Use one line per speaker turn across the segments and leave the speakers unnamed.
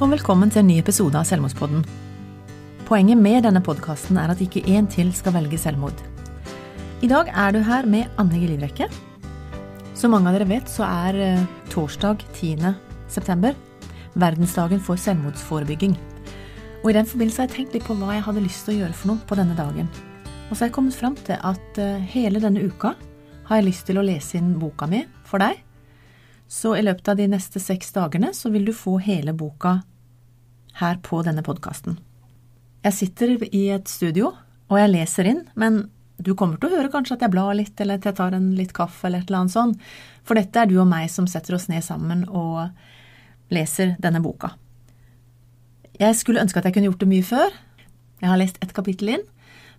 og velkommen til en ny episode av Selvmordspodden. Poenget med denne podkasten er at ikke én til skal velge selvmord. I dag er du her med Anne Gelivrekke. Som mange av dere vet, så er eh, torsdag 10. september verdensdagen for selvmordsforebygging. Og I den forbindelse har jeg tenkt litt på hva jeg hadde lyst til å gjøre for noe på denne dagen. Og så har jeg kommet fram til at eh, hele denne uka har jeg lyst til å lese inn boka mi for deg. Så i løpet av de neste seks dagene så vil du få hele boka her på denne podkasten. Jeg sitter i et studio, og jeg leser inn, men du kommer til å høre kanskje at jeg blar litt, eller at jeg tar en litt kaffe, eller et eller annet sånt, for dette er du og meg som setter oss ned sammen og leser denne boka. Jeg skulle ønske at jeg kunne gjort det mye før. Jeg har lest ett kapittel inn,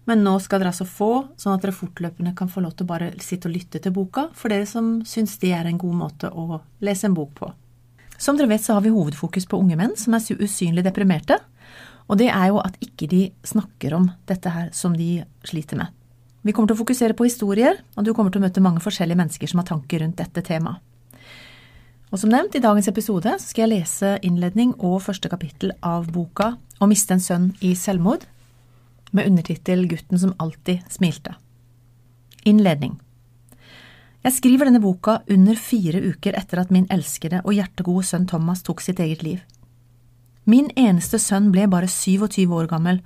men nå skal dere altså få, sånn at dere fortløpende kan få lov til å bare sitte og lytte til boka, for dere som syns det er en god måte å lese en bok på. Som dere vet, så har vi hovedfokus på unge menn som er usynlig deprimerte. Og det er jo at ikke de snakker om dette her som de sliter med. Vi kommer til å fokusere på historier, og du kommer til å møte mange forskjellige mennesker som har tanker rundt dette temaet. Og som nevnt, i dagens episode skal jeg lese innledning og første kapittel av boka Å miste en sønn i selvmord, med undertittel Gutten som alltid smilte. Innledning. Jeg skriver denne boka under fire uker etter at min elskede og hjertegode sønn Thomas tok sitt eget liv. Min eneste sønn ble bare 27 år gammel,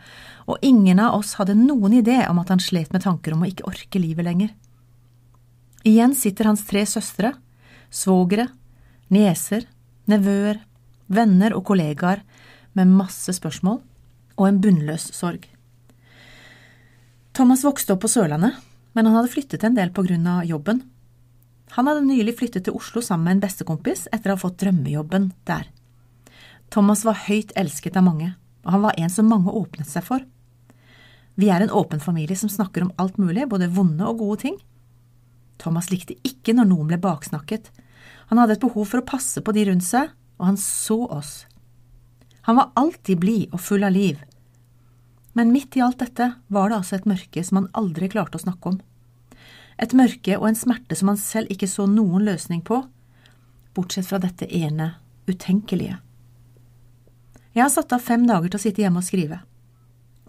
og ingen av oss hadde noen idé om at han slet med tanker om å ikke orke livet lenger. Igjen sitter hans tre søstre, svogere, nieser, nevøer, venner og kollegaer med masse spørsmål og en bunnløs sorg. Thomas vokste opp på Sørlandet, men han hadde flyttet en del på grunn av jobben han hadde nylig flyttet til Oslo sammen med en bestekompis etter å ha fått drømmejobben der. Thomas var høyt elsket av mange, og han var en som mange åpnet seg for. Vi er en åpen familie som snakker om alt mulig, både vonde og gode ting. Thomas likte ikke når noen ble baksnakket. Han hadde et behov for å passe på de rundt seg, og han så oss. Han var alltid blid og full av liv. Men midt i alt dette var det altså et mørke som han aldri klarte å snakke om et mørke og en smerte som han selv ikke så noen løsning på, bortsett fra dette ene utenkelige. Jeg har satt av fem dager til å sitte hjemme og skrive.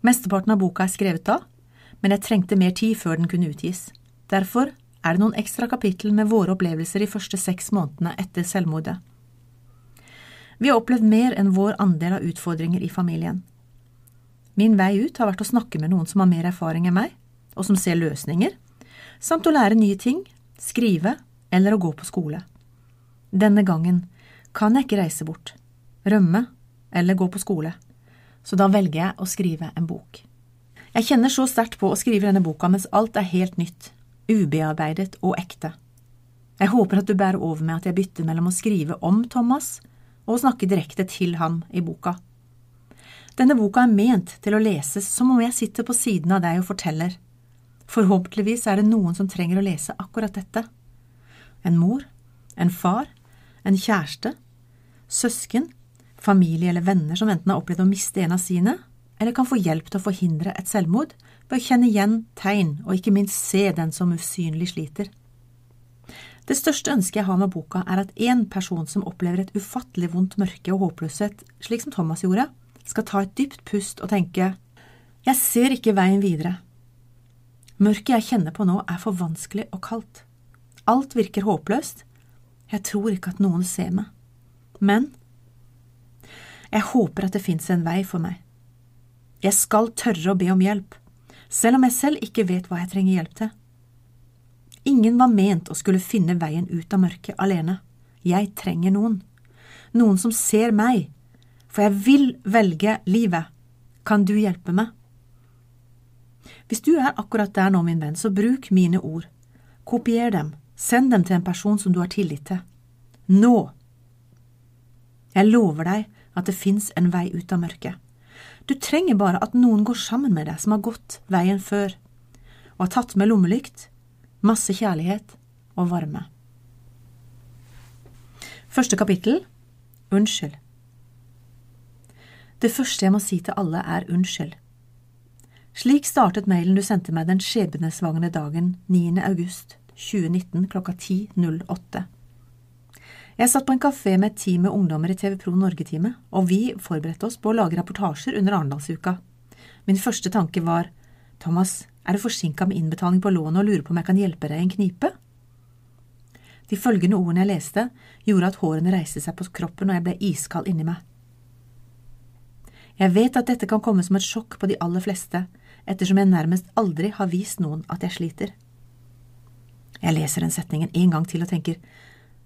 Mesteparten av boka er skrevet da, men jeg trengte mer tid før den kunne utgis. Derfor er det noen ekstra kapittel med våre opplevelser de første seks månedene etter selvmordet. Vi har opplevd mer enn vår andel av utfordringer i familien. Min vei ut har vært å snakke med noen som har mer erfaring enn meg, og som ser løsninger, samt å lære nye ting, skrive eller å gå på skole. Denne gangen kan jeg ikke reise bort, rømme eller gå på skole, så da velger jeg å skrive en bok. Jeg kjenner så sterkt på å skrive denne boka mens alt er helt nytt, ubearbeidet og ekte. Jeg håper at du bærer over med at jeg bytter mellom å skrive om Thomas og å snakke direkte til ham i boka. Denne boka er ment til å leses som om jeg sitter på siden av deg og forteller, Forhåpentligvis er det noen som trenger å lese akkurat dette. En mor, en far, en kjæreste, søsken, familie eller venner som enten har opplevd å miste en av sine, eller kan få hjelp til å forhindre et selvmord ved å kjenne igjen tegn og ikke minst se den som usynlig sliter. Det største ønsket jeg har med boka, er at én person som opplever et ufattelig vondt mørke og håpløshet, slik som Thomas gjorde, skal ta et dypt pust og tenke Jeg ser ikke veien videre, Mørket jeg kjenner på nå, er for vanskelig og kaldt. Alt virker håpløst. Jeg tror ikke at noen ser meg. Men jeg håper at det fins en vei for meg. Jeg skal tørre å be om hjelp, selv om jeg selv ikke vet hva jeg trenger hjelp til. Ingen var ment å skulle finne veien ut av mørket alene. Jeg trenger noen. Noen som ser meg, for jeg vil velge livet. Kan du hjelpe meg? Hvis du er akkurat der nå, min venn, så bruk mine ord. Kopier dem, send dem til en person som du har tillit til. Nå! Jeg lover deg at det fins en vei ut av mørket. Du trenger bare at noen går sammen med deg som har gått veien før, og har tatt med lommelykt, masse kjærlighet og varme. Første kapittel Unnskyld. Det første jeg må si til alle, er unnskyld. Slik startet mailen du sendte meg den skjebnesvangre dagen 9. august 2019 klokka 10.08. Jeg satt på en kafé med et team med ungdommer i TV Pro Norge-teamet, og vi forberedte oss på å lage rapportasjer under Arendalsuka. Min første tanke var Thomas, er du forsinka med innbetaling på lånet og lurer på om jeg kan hjelpe deg i en knipe? De følgende ordene jeg leste, gjorde at hårene reiste seg på kroppen og jeg ble iskald inni meg. Jeg vet at dette kan komme som et sjokk på de aller fleste, ettersom jeg nærmest aldri har vist noen at jeg sliter. Jeg leser den setningen en gang til og tenker,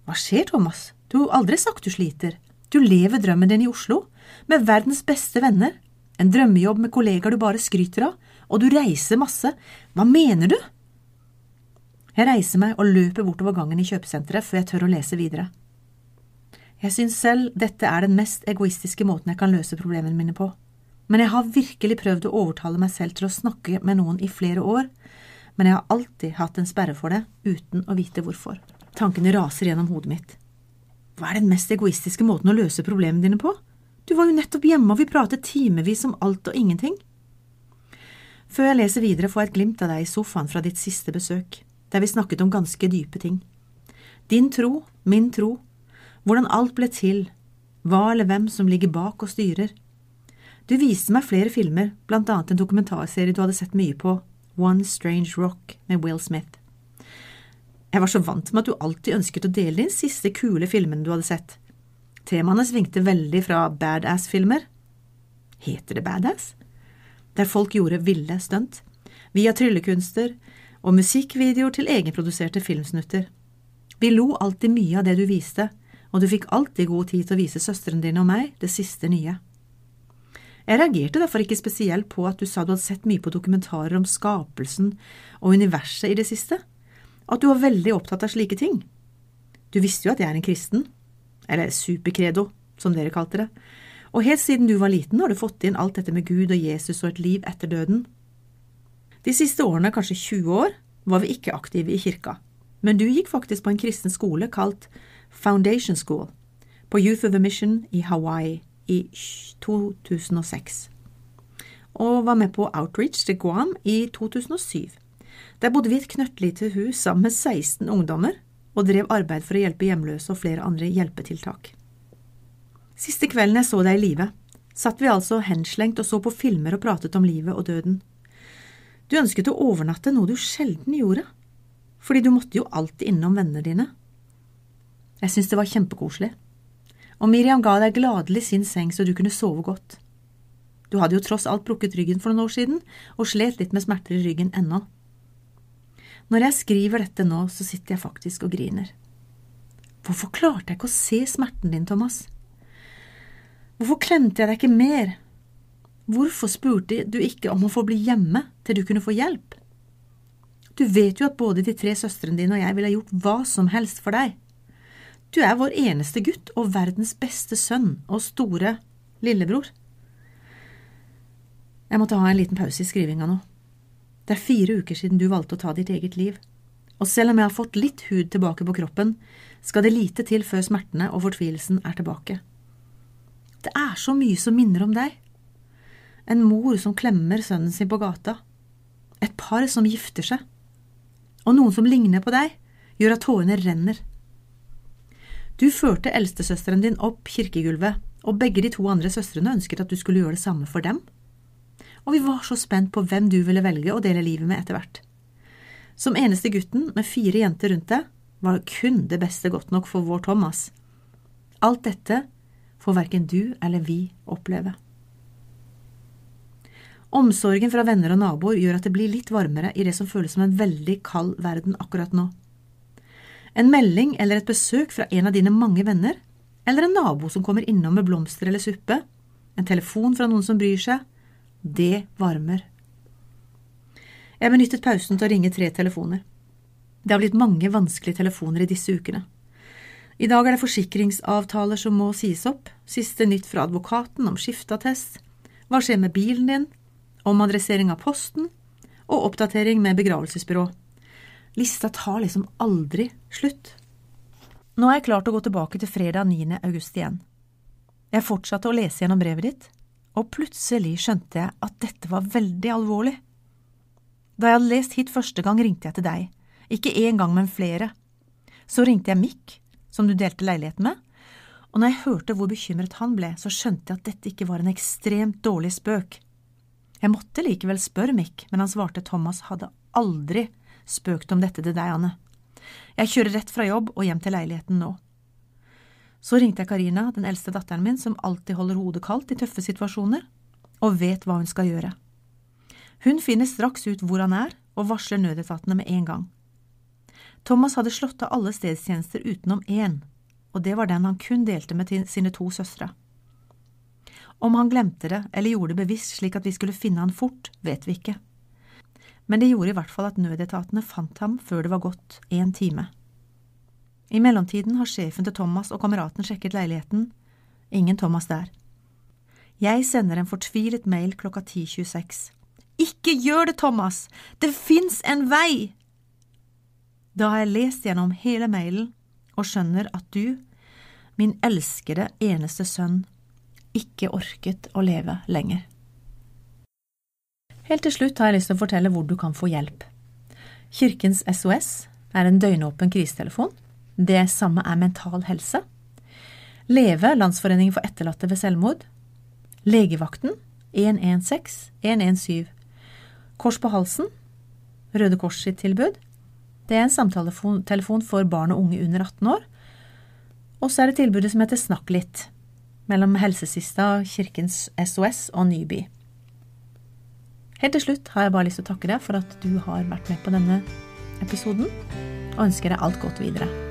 hva skjer, Thomas, du har aldri sagt du sliter, du lever drømmen din i Oslo, med verdens beste venner, en drømmejobb med kollegaer du bare skryter av, og du reiser masse, hva mener du? Jeg reiser meg og løper bortover gangen i kjøpesenteret før jeg tør å lese videre. Jeg synes selv dette er den mest egoistiske måten jeg kan løse problemene mine på, men jeg har virkelig prøvd å overtale meg selv til å snakke med noen i flere år, men jeg har alltid hatt en sperre for det, uten å vite hvorfor. Tankene raser gjennom hodet mitt. Hva er den mest egoistiske måten å løse problemene dine på? Du var jo nettopp hjemme, og vi pratet timevis om alt og ingenting. Før jeg leser videre, får jeg et glimt av deg i sofaen fra ditt siste besøk, der vi snakket om ganske dype ting. Din tro, min tro, hvordan alt ble til, hva eller hvem som ligger bak og styrer. Du viste meg flere filmer, blant annet en dokumentarserie du hadde sett mye på, One Strange Rock med Will Smith. Jeg var så vant med at du alltid ønsket å dele din siste kule filmen du hadde sett. Temaene svingte veldig fra badass-filmer Heter det badass? Der folk gjorde ville stunt, via tryllekunster og musikkvideoer til egenproduserte filmsnutter. Vi lo alltid mye av det du viste, og du fikk alltid god tid til å vise søstrene dine og meg det siste nye. Jeg reagerte derfor ikke spesielt på at du sa du hadde sett mye på dokumentarer om skapelsen og universet i det siste, at du var veldig opptatt av slike ting. Du visste jo at jeg er en kristen, eller superkredo, som dere kalte det, og helt siden du var liten har du fått inn alt dette med Gud og Jesus og et liv etter døden. De siste årene, kanskje 20 år, var vi ikke aktive i kirka, men du gikk faktisk på en kristen skole kalt Foundation School på Youth of the Mission i Hawaii i 2006, og var med på Outreach til Guam i 2007. Der bodde vi i et knøttlite hus sammen med 16 ungdommer og drev arbeid for å hjelpe hjemløse og flere andre hjelpetiltak. Siste kvelden jeg så deg i live, satt vi altså henslengt og så på filmer og pratet om livet og døden. Du ønsket å overnatte, noe du sjelden gjorde, fordi du måtte jo alltid innom vennene dine jeg syntes det var kjempekoselig. Og Miriam ga deg gladelig sin seng så du kunne sove godt. Du hadde jo tross alt brukket ryggen for noen år siden, og slet litt med smerter i ryggen ennå. Når jeg skriver dette nå, så sitter jeg faktisk og griner. Hvorfor klarte jeg ikke å se smerten din, Thomas? Hvorfor klemte jeg deg ikke mer? Hvorfor spurte du ikke om å få bli hjemme til du kunne få hjelp? Du vet jo at både de tre søstrene dine og jeg ville gjort hva som helst for deg. Du er vår eneste gutt og verdens beste sønn og store lillebror. Jeg måtte ha en liten pause i skrivinga nå. Det er fire uker siden du valgte å ta ditt eget liv, og selv om jeg har fått litt hud tilbake på kroppen, skal det lite til før smertene og fortvilelsen er tilbake. Det er så mye som minner om deg. En mor som klemmer sønnen sin på gata. Et par som gifter seg. Og noen som ligner på deg, gjør at tårene renner. Du førte eldstesøsteren din opp kirkegulvet, og begge de to andre søstrene ønsket at du skulle gjøre det samme for dem. Og vi var så spent på hvem du ville velge å dele livet med etter hvert. Som eneste gutten med fire jenter rundt deg var kun det beste godt nok for vår Thomas. Alt dette får verken du eller vi oppleve. Omsorgen fra venner og naboer gjør at det blir litt varmere i det som føles som en veldig kald verden akkurat nå. En melding eller et besøk fra en av dine mange venner, eller en nabo som kommer innom med blomster eller suppe, en telefon fra noen som bryr seg, det varmer. Jeg benyttet pausen til å ringe tre telefoner. Det har blitt mange vanskelige telefoner i disse ukene. I dag er det forsikringsavtaler som må sies opp, siste nytt fra advokaten om skifteattest, hva skjer med bilen din, omadressering av posten og oppdatering med begravelsesbyrå. Lista tar liksom aldri slutt. Nå er jeg klart å gå tilbake til fredag 9. august igjen. Jeg fortsatte å lese gjennom brevet ditt, og plutselig skjønte jeg at dette var veldig alvorlig. Da jeg hadde lest hit første gang, ringte jeg til deg, ikke én gang, men flere. Så ringte jeg Mick, som du delte leiligheten med, og når jeg hørte hvor bekymret han ble, så skjønte jeg at dette ikke var en ekstremt dårlig spøk. Jeg måtte likevel spørre Mick, men han svarte Thomas hadde aldri spøkt om dette til deg, Anne. Jeg kjører rett fra jobb og hjem til leiligheten nå. Så ringte jeg Karina, den eldste datteren min, som alltid holder hodet kaldt i tøffe situasjoner, og vet hva hun skal gjøre. Hun finner straks ut hvor han er, og varsler nødetatene med en gang. Thomas hadde slått av alle stedstjenester utenom én, og det var den han kun delte med sine to søstre. Om han glemte det eller gjorde det bevisst slik at vi skulle finne han fort, vet vi ikke. Men det gjorde i hvert fall at nødetatene fant ham før det var gått en time. I mellomtiden har sjefen til Thomas og kameraten sjekket leiligheten. Ingen Thomas der. Jeg sender en fortvilet mail klokka 10.26. Ikke gjør det, Thomas! Det fins en vei! Da har jeg lest gjennom hele mailen og skjønner at du, min elskede eneste sønn, ikke orket å leve lenger. Helt til slutt har jeg lyst til å fortelle hvor du kan få hjelp. Kirkens SOS er en døgnåpen krisetelefon. Det samme er Mental Helse. Leve, Landsforeningen for etterlatte ved selvmord. Legevakten 116 117. Kors på halsen, Røde Kors sitt tilbud. Det er en samtaletelefon for barn og unge under 18 år. Og så er det tilbudet som heter Snakk litt, mellom Helsesista, Kirkens SOS og Nyby. Helt til slutt har jeg bare lyst til å takke deg for at du har vært med på denne episoden, og ønsker deg alt godt videre.